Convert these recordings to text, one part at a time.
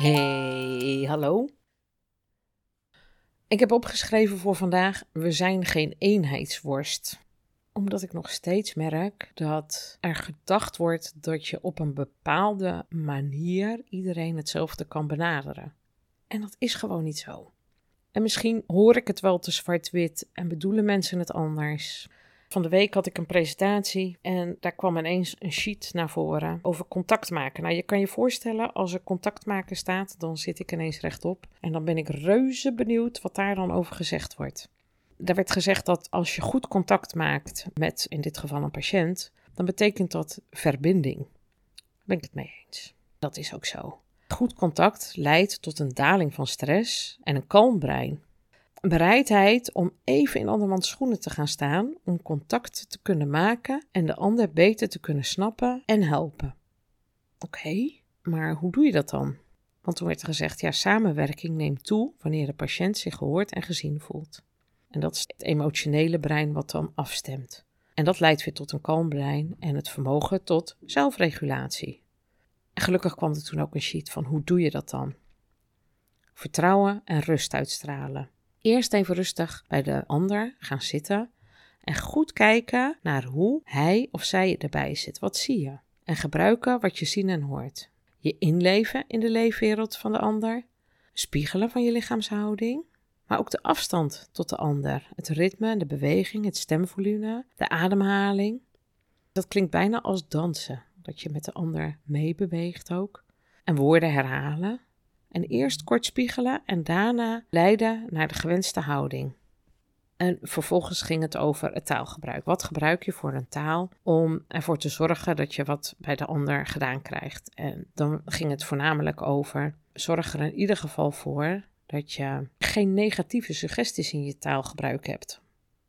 Hey, hallo. Ik heb opgeschreven voor vandaag: we zijn geen eenheidsworst. Omdat ik nog steeds merk dat er gedacht wordt dat je op een bepaalde manier iedereen hetzelfde kan benaderen. En dat is gewoon niet zo. En misschien hoor ik het wel te zwart-wit en bedoelen mensen het anders. Van de week had ik een presentatie en daar kwam ineens een sheet naar voren over contact maken. Nou, je kan je voorstellen, als er contact maken staat, dan zit ik ineens rechtop. En dan ben ik reuze benieuwd wat daar dan over gezegd wordt. Er werd gezegd dat als je goed contact maakt met, in dit geval een patiënt, dan betekent dat verbinding. Daar ben ik het mee eens. Dat is ook zo. Goed contact leidt tot een daling van stress en een kalm brein. Bereidheid om even in andermans schoenen te gaan staan, om contact te kunnen maken en de ander beter te kunnen snappen en helpen. Oké, maar hoe doe je dat dan? Want toen werd er gezegd, ja, samenwerking neemt toe wanneer de patiënt zich gehoord en gezien voelt. En dat is het emotionele brein wat dan afstemt. En dat leidt weer tot een kalm brein en het vermogen tot zelfregulatie. En gelukkig kwam er toen ook een sheet van hoe doe je dat dan? Vertrouwen en rust uitstralen. Eerst even rustig bij de ander gaan zitten en goed kijken naar hoe hij of zij erbij zit. Wat zie je? En gebruiken wat je ziet en hoort. Je inleven in de leefwereld van de ander, spiegelen van je lichaamshouding, maar ook de afstand tot de ander, het ritme, de beweging, het stemvolume, de ademhaling. Dat klinkt bijna als dansen, dat je met de ander meebeweegt ook. En woorden herhalen, en eerst kort spiegelen en daarna leiden naar de gewenste houding. En vervolgens ging het over het taalgebruik. Wat gebruik je voor een taal om ervoor te zorgen dat je wat bij de ander gedaan krijgt? En dan ging het voornamelijk over: zorg er in ieder geval voor dat je geen negatieve suggesties in je taalgebruik hebt.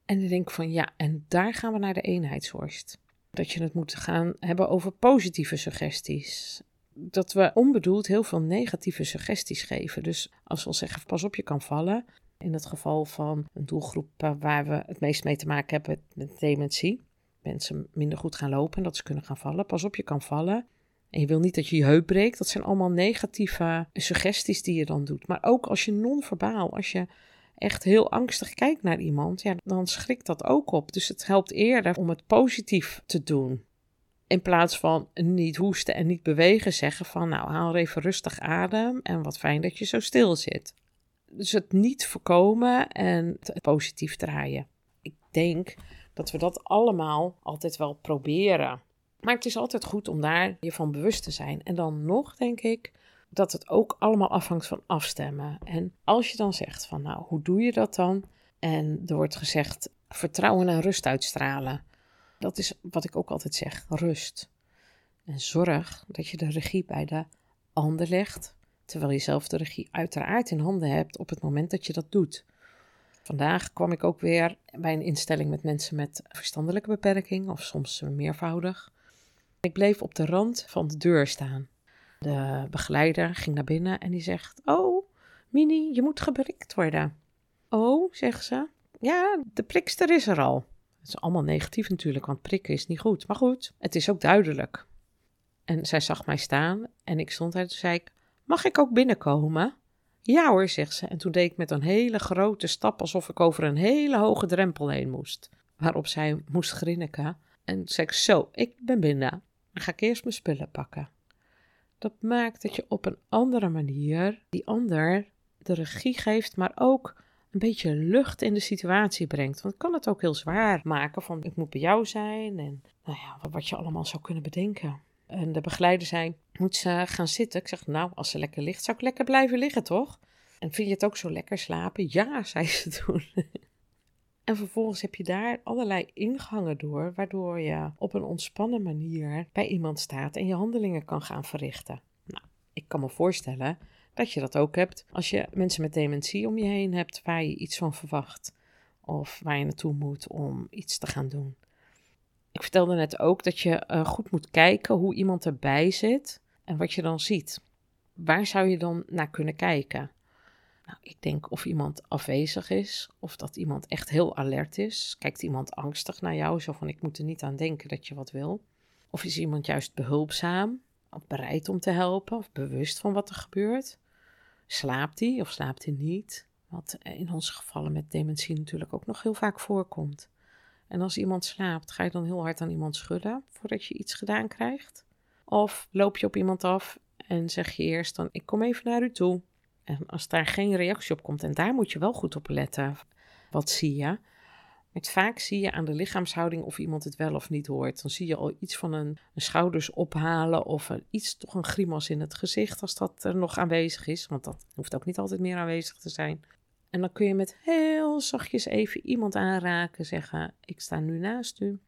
En ik denk van ja, en daar gaan we naar de eenheidsworst. Dat je het moet gaan hebben over positieve suggesties dat we onbedoeld heel veel negatieve suggesties geven. Dus als we zeggen, pas op, je kan vallen. In het geval van een doelgroep waar we het meest mee te maken hebben met dementie. Mensen minder goed gaan lopen en dat ze kunnen gaan vallen. Pas op, je kan vallen. En je wil niet dat je je heup breekt. Dat zijn allemaal negatieve suggesties die je dan doet. Maar ook als je non-verbaal, als je echt heel angstig kijkt naar iemand, ja, dan schrikt dat ook op. Dus het helpt eerder om het positief te doen. In plaats van niet hoesten en niet bewegen, zeggen van nou haal even rustig adem en wat fijn dat je zo stil zit. Dus het niet voorkomen en het positief draaien. Ik denk dat we dat allemaal altijd wel proberen. Maar het is altijd goed om daar je van bewust te zijn. En dan nog denk ik dat het ook allemaal afhangt van afstemmen. En als je dan zegt van nou, hoe doe je dat dan? En er wordt gezegd vertrouwen en rust uitstralen. Dat is wat ik ook altijd zeg: rust. En zorg dat je de regie bij de ander legt, terwijl je zelf de regie uiteraard in handen hebt op het moment dat je dat doet. Vandaag kwam ik ook weer bij een instelling met mensen met verstandelijke beperking, of soms meervoudig. Ik bleef op de rand van de deur staan. De begeleider ging naar binnen en die zegt: Oh, Mini, je moet geprikt worden. Oh, zegt ze. Ja, de prikster is er al. Het is allemaal negatief natuurlijk, want prikken is niet goed. Maar goed, het is ook duidelijk. En zij zag mij staan en ik stond daar en zei ik, mag ik ook binnenkomen? Ja hoor, zegt ze. En toen deed ik met een hele grote stap alsof ik over een hele hoge drempel heen moest. Waarop zij moest grinniken. En zei ik, zo, ik ben binnen. Dan ga ik eerst mijn spullen pakken. Dat maakt dat je op een andere manier die ander de regie geeft, maar ook een beetje lucht in de situatie brengt. Want kan het ook heel zwaar maken van ik moet bij jou zijn en nou ja, wat je allemaal zou kunnen bedenken. En de begeleider zei, moet ze gaan zitten? Ik zeg, nou, als ze lekker ligt, zou ik lekker blijven liggen, toch? En vind je het ook zo lekker slapen? Ja, zei ze toen. en vervolgens heb je daar allerlei ingangen door, waardoor je op een ontspannen manier bij iemand staat en je handelingen kan gaan verrichten. Nou, kan me voorstellen dat je dat ook hebt als je mensen met dementie om je heen hebt waar je iets van verwacht. Of waar je naartoe moet om iets te gaan doen. Ik vertelde net ook dat je uh, goed moet kijken hoe iemand erbij zit en wat je dan ziet. Waar zou je dan naar kunnen kijken? Nou, ik denk of iemand afwezig is, of dat iemand echt heel alert is. Kijkt iemand angstig naar jou, zo van ik moet er niet aan denken dat je wat wil. Of is iemand juist behulpzaam, of bereid om te helpen, of bewust van wat er gebeurt? Slaapt hij of slaapt hij niet? Wat in onze gevallen met dementie natuurlijk ook nog heel vaak voorkomt. En als iemand slaapt, ga je dan heel hard aan iemand schudden voordat je iets gedaan krijgt? Of loop je op iemand af en zeg je eerst dan: Ik kom even naar u toe. En als daar geen reactie op komt, en daar moet je wel goed op letten, wat zie je? Het vaak zie je aan de lichaamshouding of iemand het wel of niet hoort. Dan zie je al iets van een, schouders ophalen of iets, toch een grimas in het gezicht als dat er nog aanwezig is. Want dat hoeft ook niet altijd meer aanwezig te zijn. En dan kun je met heel zachtjes even iemand aanraken, zeggen: Ik sta nu naast u.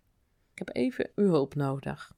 Ik heb even uw hulp nodig.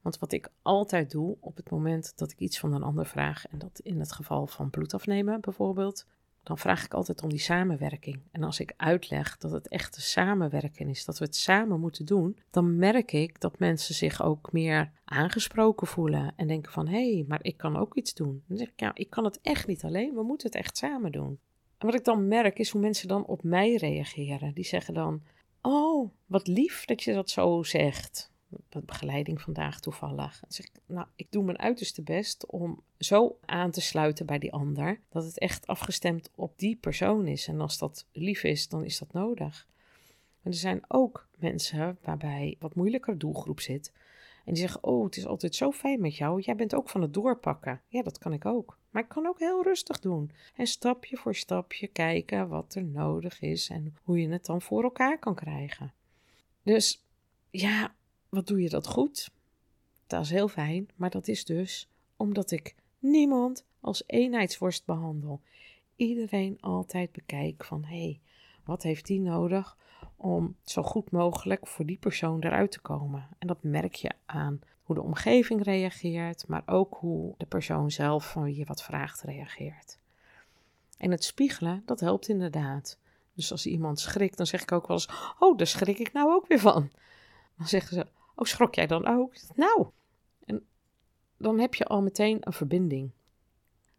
Want wat ik altijd doe op het moment dat ik iets van een ander vraag, en dat in het geval van bloed afnemen bijvoorbeeld, dan vraag ik altijd om die samenwerking. En als ik uitleg dat het echt een samenwerken is, dat we het samen moeten doen, dan merk ik dat mensen zich ook meer aangesproken voelen en denken van hé, hey, maar ik kan ook iets doen. Dan zeg ik ja, ik kan het echt niet alleen, we moeten het echt samen doen. En wat ik dan merk is hoe mensen dan op mij reageren. Die zeggen dan: Oh, wat lief dat je dat zo zegt. Wat begeleiding vandaag toevallig. Dan zeg ik, nou, ik doe mijn uiterste best om zo aan te sluiten bij die ander. Dat het echt afgestemd op die persoon is. En als dat lief is, dan is dat nodig. En er zijn ook mensen waarbij wat moeilijker doelgroep zit. En die zeggen: Oh, het is altijd zo fijn met jou. Jij bent ook van het doorpakken. Ja, dat kan ik ook. Maar ik kan ook heel rustig doen. En stapje voor stapje kijken wat er nodig is en hoe je het dan voor elkaar kan krijgen. Dus ja, wat doe je dat goed? Dat is heel fijn, maar dat is dus omdat ik niemand als eenheidsworst behandel. Iedereen altijd bekijk van hé, hey, wat heeft die nodig om zo goed mogelijk voor die persoon eruit te komen? En dat merk je aan hoe de omgeving reageert, maar ook hoe de persoon zelf van wie je wat vraagt reageert. En het spiegelen, dat helpt inderdaad. Dus als iemand schrikt, dan zeg ik ook wel eens: Oh, daar schrik ik nou ook weer van. Dan zeggen ze: Oh, schrok jij dan ook? Nou, en dan heb je al meteen een verbinding.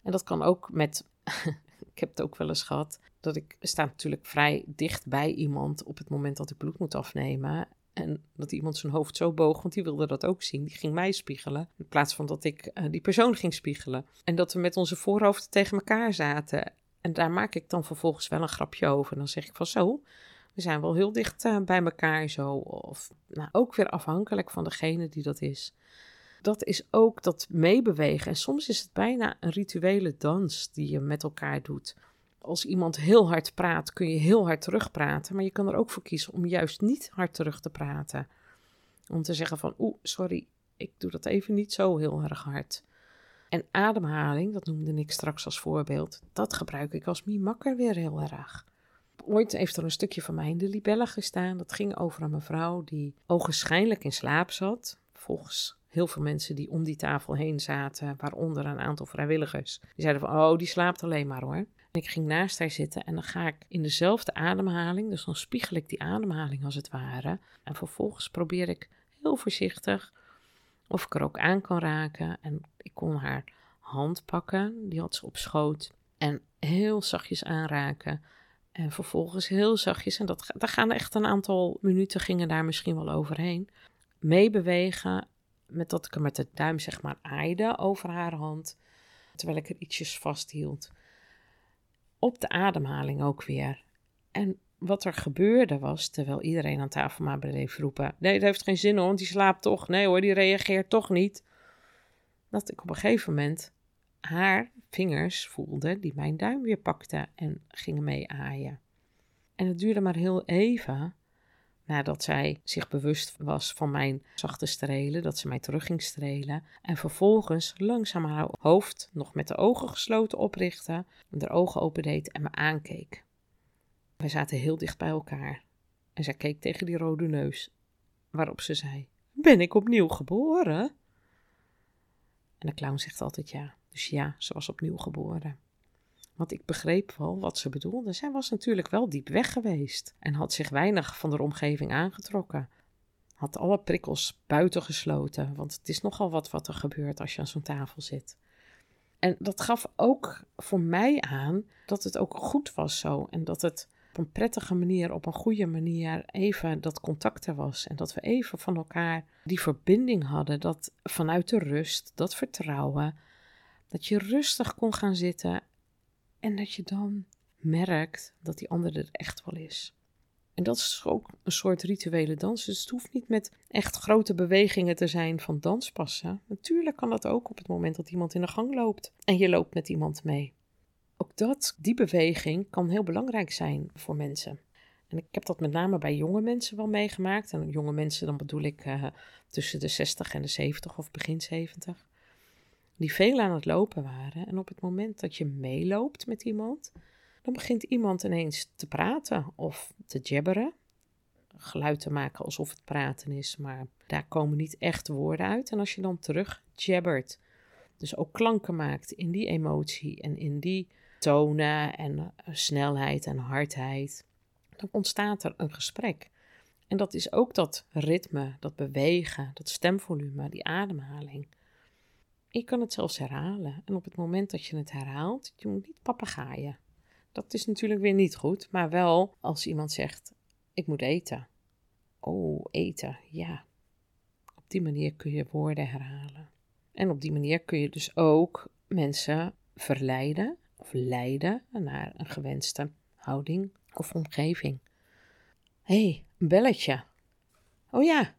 En dat kan ook met. ik heb het ook wel eens gehad dat ik sta natuurlijk vrij dicht bij iemand op het moment dat ik bloed moet afnemen. En dat iemand zijn hoofd zo boog, want die wilde dat ook zien. Die ging mij spiegelen. In plaats van dat ik uh, die persoon ging spiegelen. En dat we met onze voorhoofden tegen elkaar zaten. En daar maak ik dan vervolgens wel een grapje over. En dan zeg ik van zo, we zijn wel heel dicht uh, bij elkaar zo. Of nou, ook weer afhankelijk van degene die dat is. Dat is ook dat meebewegen. En soms is het bijna een rituele dans die je met elkaar doet als iemand heel hard praat, kun je heel hard terugpraten. Maar je kan er ook voor kiezen om juist niet hard terug te praten. Om te zeggen van, oeh, sorry, ik doe dat even niet zo heel erg hard. En ademhaling, dat noemde ik straks als voorbeeld, dat gebruik ik als mimakker weer heel erg. Ooit heeft er een stukje van mij in de libelle gestaan. Dat ging over een mevrouw die ogenschijnlijk in slaap zat. Volgens heel veel mensen die om die tafel heen zaten, waaronder een aantal vrijwilligers. Die zeiden van, oh, die slaapt alleen maar hoor. Ik ging naast haar zitten en dan ga ik in dezelfde ademhaling, dus dan spiegel ik die ademhaling als het ware. En vervolgens probeer ik heel voorzichtig of ik er ook aan kan raken. En ik kon haar hand pakken, die had ze op schoot. En heel zachtjes aanraken. En vervolgens heel zachtjes, en dat, daar gaan echt een aantal minuten, gingen daar misschien wel overheen. Meebewegen, met dat ik er met de duim zeg maar aaide over haar hand. Terwijl ik er ietsjes vasthield op de ademhaling ook weer. En wat er gebeurde was, terwijl iedereen aan tafel maar bleef roepen: Nee, dat heeft geen zin hoor, want die slaapt toch. Nee hoor, die reageert toch niet. Dat ik op een gegeven moment haar vingers voelde die mijn duim weer pakten en gingen mee aaien. En het duurde maar heel even nadat zij zich bewust was van mijn zachte strelen, dat ze mij terug ging strelen. En vervolgens langzaam haar hoofd nog met de ogen gesloten oprichtte, de ogen opendeed en me aankeek. Wij zaten heel dicht bij elkaar en zij keek tegen die rode neus, waarop ze zei: Ben ik opnieuw geboren? En de clown zegt altijd ja. Dus ja, ze was opnieuw geboren. Want ik begreep wel wat ze bedoelde. Zij was natuurlijk wel diep weg geweest en had zich weinig van de omgeving aangetrokken. Had alle prikkels buiten gesloten, want het is nogal wat wat er gebeurt als je aan zo'n tafel zit. En dat gaf ook voor mij aan dat het ook goed was zo en dat het op een prettige manier, op een goede manier even dat contact er was. En dat we even van elkaar die verbinding hadden. Dat vanuit de rust, dat vertrouwen, dat je rustig kon gaan zitten en dat je dan merkt dat die ander er echt wel is. En dat is ook een soort rituele dans. Dus het hoeft niet met echt grote bewegingen te zijn van danspassen. Natuurlijk kan dat ook op het moment dat iemand in de gang loopt en je loopt met iemand mee. Ook dat, die beweging kan heel belangrijk zijn voor mensen. En ik heb dat met name bij jonge mensen wel meegemaakt. En jonge mensen, dan bedoel ik uh, tussen de 60 en de 70 of begin 70. Die veel aan het lopen waren. En op het moment dat je meeloopt met iemand, dan begint iemand ineens te praten of te jabberen. Geluid te maken alsof het praten is, maar daar komen niet echt woorden uit. En als je dan terug jabbert, dus ook klanken maakt in die emotie en in die tonen en eh, snelheid en hardheid, dan ontstaat er een gesprek. En dat is ook dat ritme, dat bewegen, dat stemvolume, die ademhaling. Je kan het zelfs herhalen. En op het moment dat je het herhaalt, je moet niet papegaaien. Dat is natuurlijk weer niet goed, maar wel als iemand zegt: Ik moet eten. Oh, eten, ja. Op die manier kun je woorden herhalen. En op die manier kun je dus ook mensen verleiden of leiden naar een gewenste houding of omgeving. Hé, hey, een belletje. Oh ja,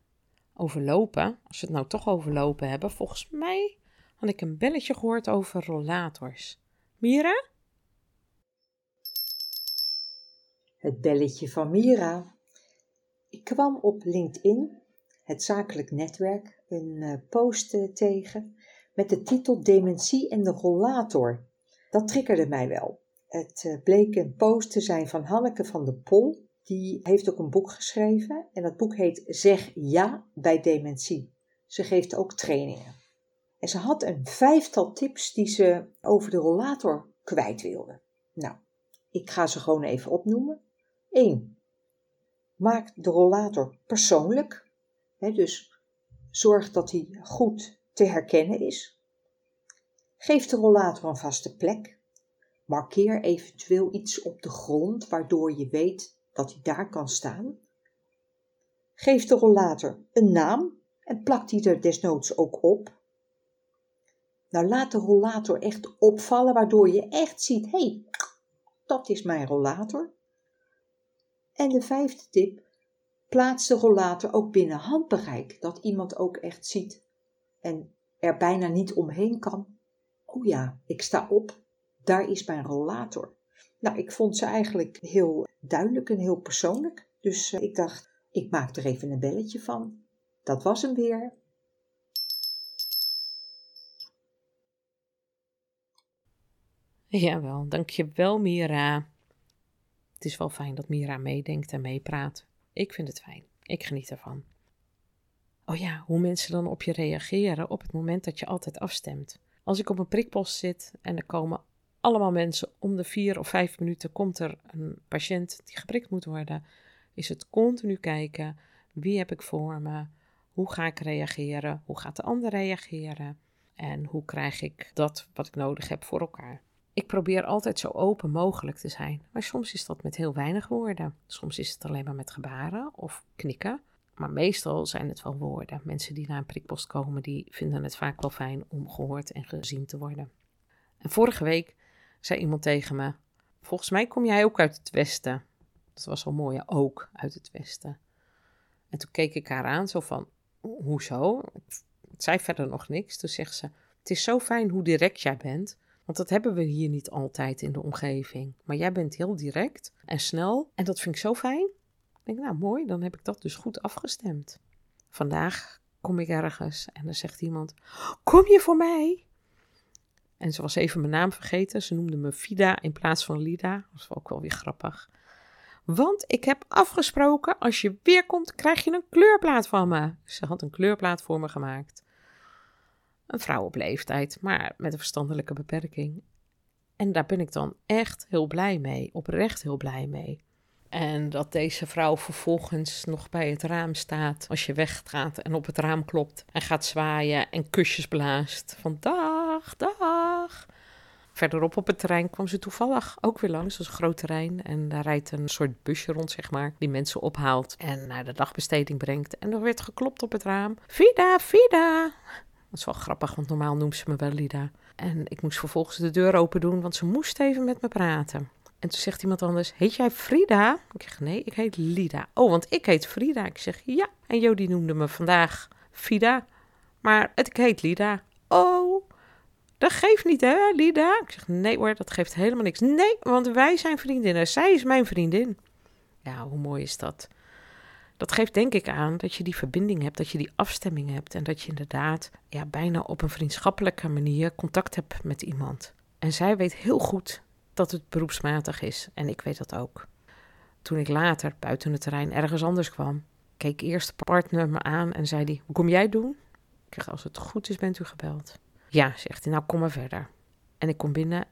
overlopen. Als we het nou toch overlopen hebben, volgens mij had ik een belletje gehoord over rollators. Mira? Het belletje van Mira. Ik kwam op LinkedIn, het zakelijk netwerk, een uh, post uh, tegen met de titel Dementie en de rollator. Dat triggerde mij wel. Het uh, bleek een post te zijn van Hanneke van der Pol. Die heeft ook een boek geschreven en dat boek heet Zeg ja bij dementie. Ze geeft ook trainingen. Ze had een vijftal tips die ze over de rollator kwijt wilde. Nou, ik ga ze gewoon even opnoemen. 1. Maak de rollator persoonlijk. dus zorg dat hij goed te herkennen is. Geef de rollator een vaste plek. Markeer eventueel iets op de grond waardoor je weet dat hij daar kan staan. Geef de rollator een naam en plak die er desnoods ook op. Nou, laat de rollator echt opvallen, waardoor je echt ziet: hé, hey, dat is mijn rollator. En de vijfde tip: plaats de rollator ook binnen handbereik, dat iemand ook echt ziet en er bijna niet omheen kan. Oh ja, ik sta op, daar is mijn rollator. Nou, ik vond ze eigenlijk heel duidelijk en heel persoonlijk. Dus uh, ik dacht, ik maak er even een belletje van. Dat was hem weer. Jawel, dankjewel Mira. Het is wel fijn dat Mira meedenkt en meepraat. Ik vind het fijn. Ik geniet ervan. Oh ja, hoe mensen dan op je reageren op het moment dat je altijd afstemt. Als ik op een prikpost zit en er komen allemaal mensen om de vier of vijf minuten komt er een patiënt die geprikt moet worden, is het continu kijken wie heb ik voor me, hoe ga ik reageren, hoe gaat de ander reageren en hoe krijg ik dat wat ik nodig heb voor elkaar. Ik probeer altijd zo open mogelijk te zijn, maar soms is dat met heel weinig woorden. Soms is het alleen maar met gebaren of knikken. Maar meestal zijn het wel woorden. Mensen die naar een prikpost komen, die vinden het vaak wel fijn om gehoord en gezien te worden. En vorige week zei iemand tegen me: Volgens mij kom jij ook uit het Westen. Dat was wel mooi, ook uit het Westen. En toen keek ik haar aan, zo van: Hoezo? Het zei verder nog niks. Toen zegt ze: Het is zo fijn hoe direct jij bent. Want dat hebben we hier niet altijd in de omgeving. Maar jij bent heel direct en snel. En dat vind ik zo fijn. Ik denk, nou mooi, dan heb ik dat dus goed afgestemd. Vandaag kom ik ergens en dan zegt iemand: Kom je voor mij? En ze was even mijn naam vergeten. Ze noemde me Vida in plaats van Lida. Dat was ook wel weer grappig. Want ik heb afgesproken, als je weer komt, krijg je een kleurplaat van me. Ze had een kleurplaat voor me gemaakt. Een vrouw op leeftijd, maar met een verstandelijke beperking. En daar ben ik dan echt heel blij mee, oprecht heel blij mee. En dat deze vrouw vervolgens nog bij het raam staat als je weggaat en op het raam klopt en gaat zwaaien en kusjes blaast. Van dag, dag. Verderop op het terrein kwam ze toevallig ook weer langs. Dat is een groot terrein en daar rijdt een soort busje rond, zeg maar, die mensen ophaalt en naar de dagbesteding brengt. En er werd geklopt op het raam. Vida, Vida. Dat is wel grappig, want normaal noemt ze me wel Lida. En ik moest vervolgens de deur open doen, want ze moest even met me praten. En toen zegt iemand anders, heet jij Frida? Ik zeg, nee, ik heet Lida. Oh, want ik heet Frida. Ik zeg, ja. En Jody noemde me vandaag Frida, maar het, ik heet Lida. Oh, dat geeft niet, hè, Lida? Ik zeg, nee hoor, dat geeft helemaal niks. Nee, want wij zijn vriendinnen. Zij is mijn vriendin. Ja, hoe mooi is dat? Dat geeft denk ik aan dat je die verbinding hebt, dat je die afstemming hebt en dat je inderdaad ja, bijna op een vriendschappelijke manier contact hebt met iemand. En zij weet heel goed dat het beroepsmatig is en ik weet dat ook. Toen ik later buiten het terrein ergens anders kwam, keek eerst de partner me aan en zei hij: Hoe kom jij doen? Ik zeg: Als het goed is, bent u gebeld. Ja, zegt hij, nou kom maar verder. En ik kom binnen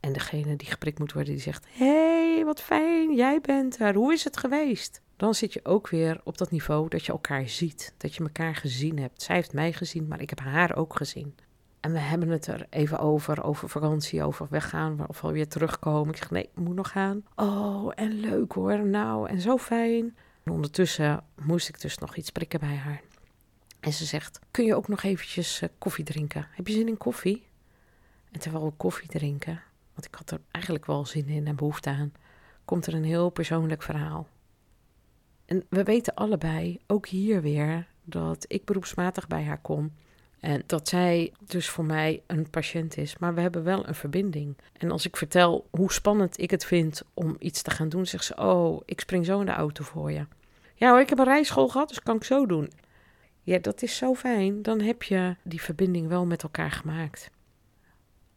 en degene die geprikt moet worden, die zegt: Hé, hey, wat fijn, jij bent er. Hoe is het geweest? Dan zit je ook weer op dat niveau dat je elkaar ziet, dat je elkaar gezien hebt. Zij heeft mij gezien, maar ik heb haar ook gezien. En we hebben het er even over, over vakantie, over weggaan of weer terugkomen. Ik zeg, nee, ik moet nog gaan. Oh, en leuk hoor, nou, en zo fijn. En ondertussen moest ik dus nog iets prikken bij haar. En ze zegt, kun je ook nog eventjes uh, koffie drinken? Heb je zin in koffie? En terwijl we koffie drinken, want ik had er eigenlijk wel zin in en behoefte aan, komt er een heel persoonlijk verhaal. En we weten allebei, ook hier weer, dat ik beroepsmatig bij haar kom. En dat zij dus voor mij een patiënt is. Maar we hebben wel een verbinding. En als ik vertel hoe spannend ik het vind om iets te gaan doen, zegt ze: Oh, ik spring zo in de auto voor je. Ja ik heb een rijschool gehad, dus kan ik zo doen. Ja, dat is zo fijn. Dan heb je die verbinding wel met elkaar gemaakt.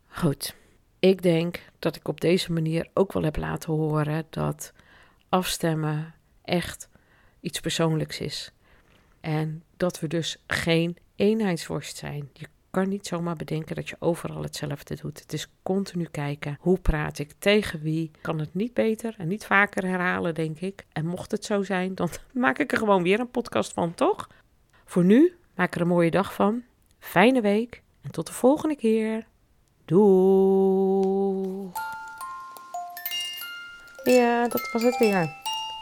Goed. Ik denk dat ik op deze manier ook wel heb laten horen dat afstemmen echt iets persoonlijks is. En dat we dus geen eenheidsworst zijn. Je kan niet zomaar bedenken dat je overal hetzelfde doet. Het is continu kijken, hoe praat ik, tegen wie. Kan het niet beter en niet vaker herhalen, denk ik. En mocht het zo zijn, dan maak ik er gewoon weer een podcast van, toch? Voor nu, maak er een mooie dag van. Fijne week en tot de volgende keer. Doei. Ja, dat was het weer.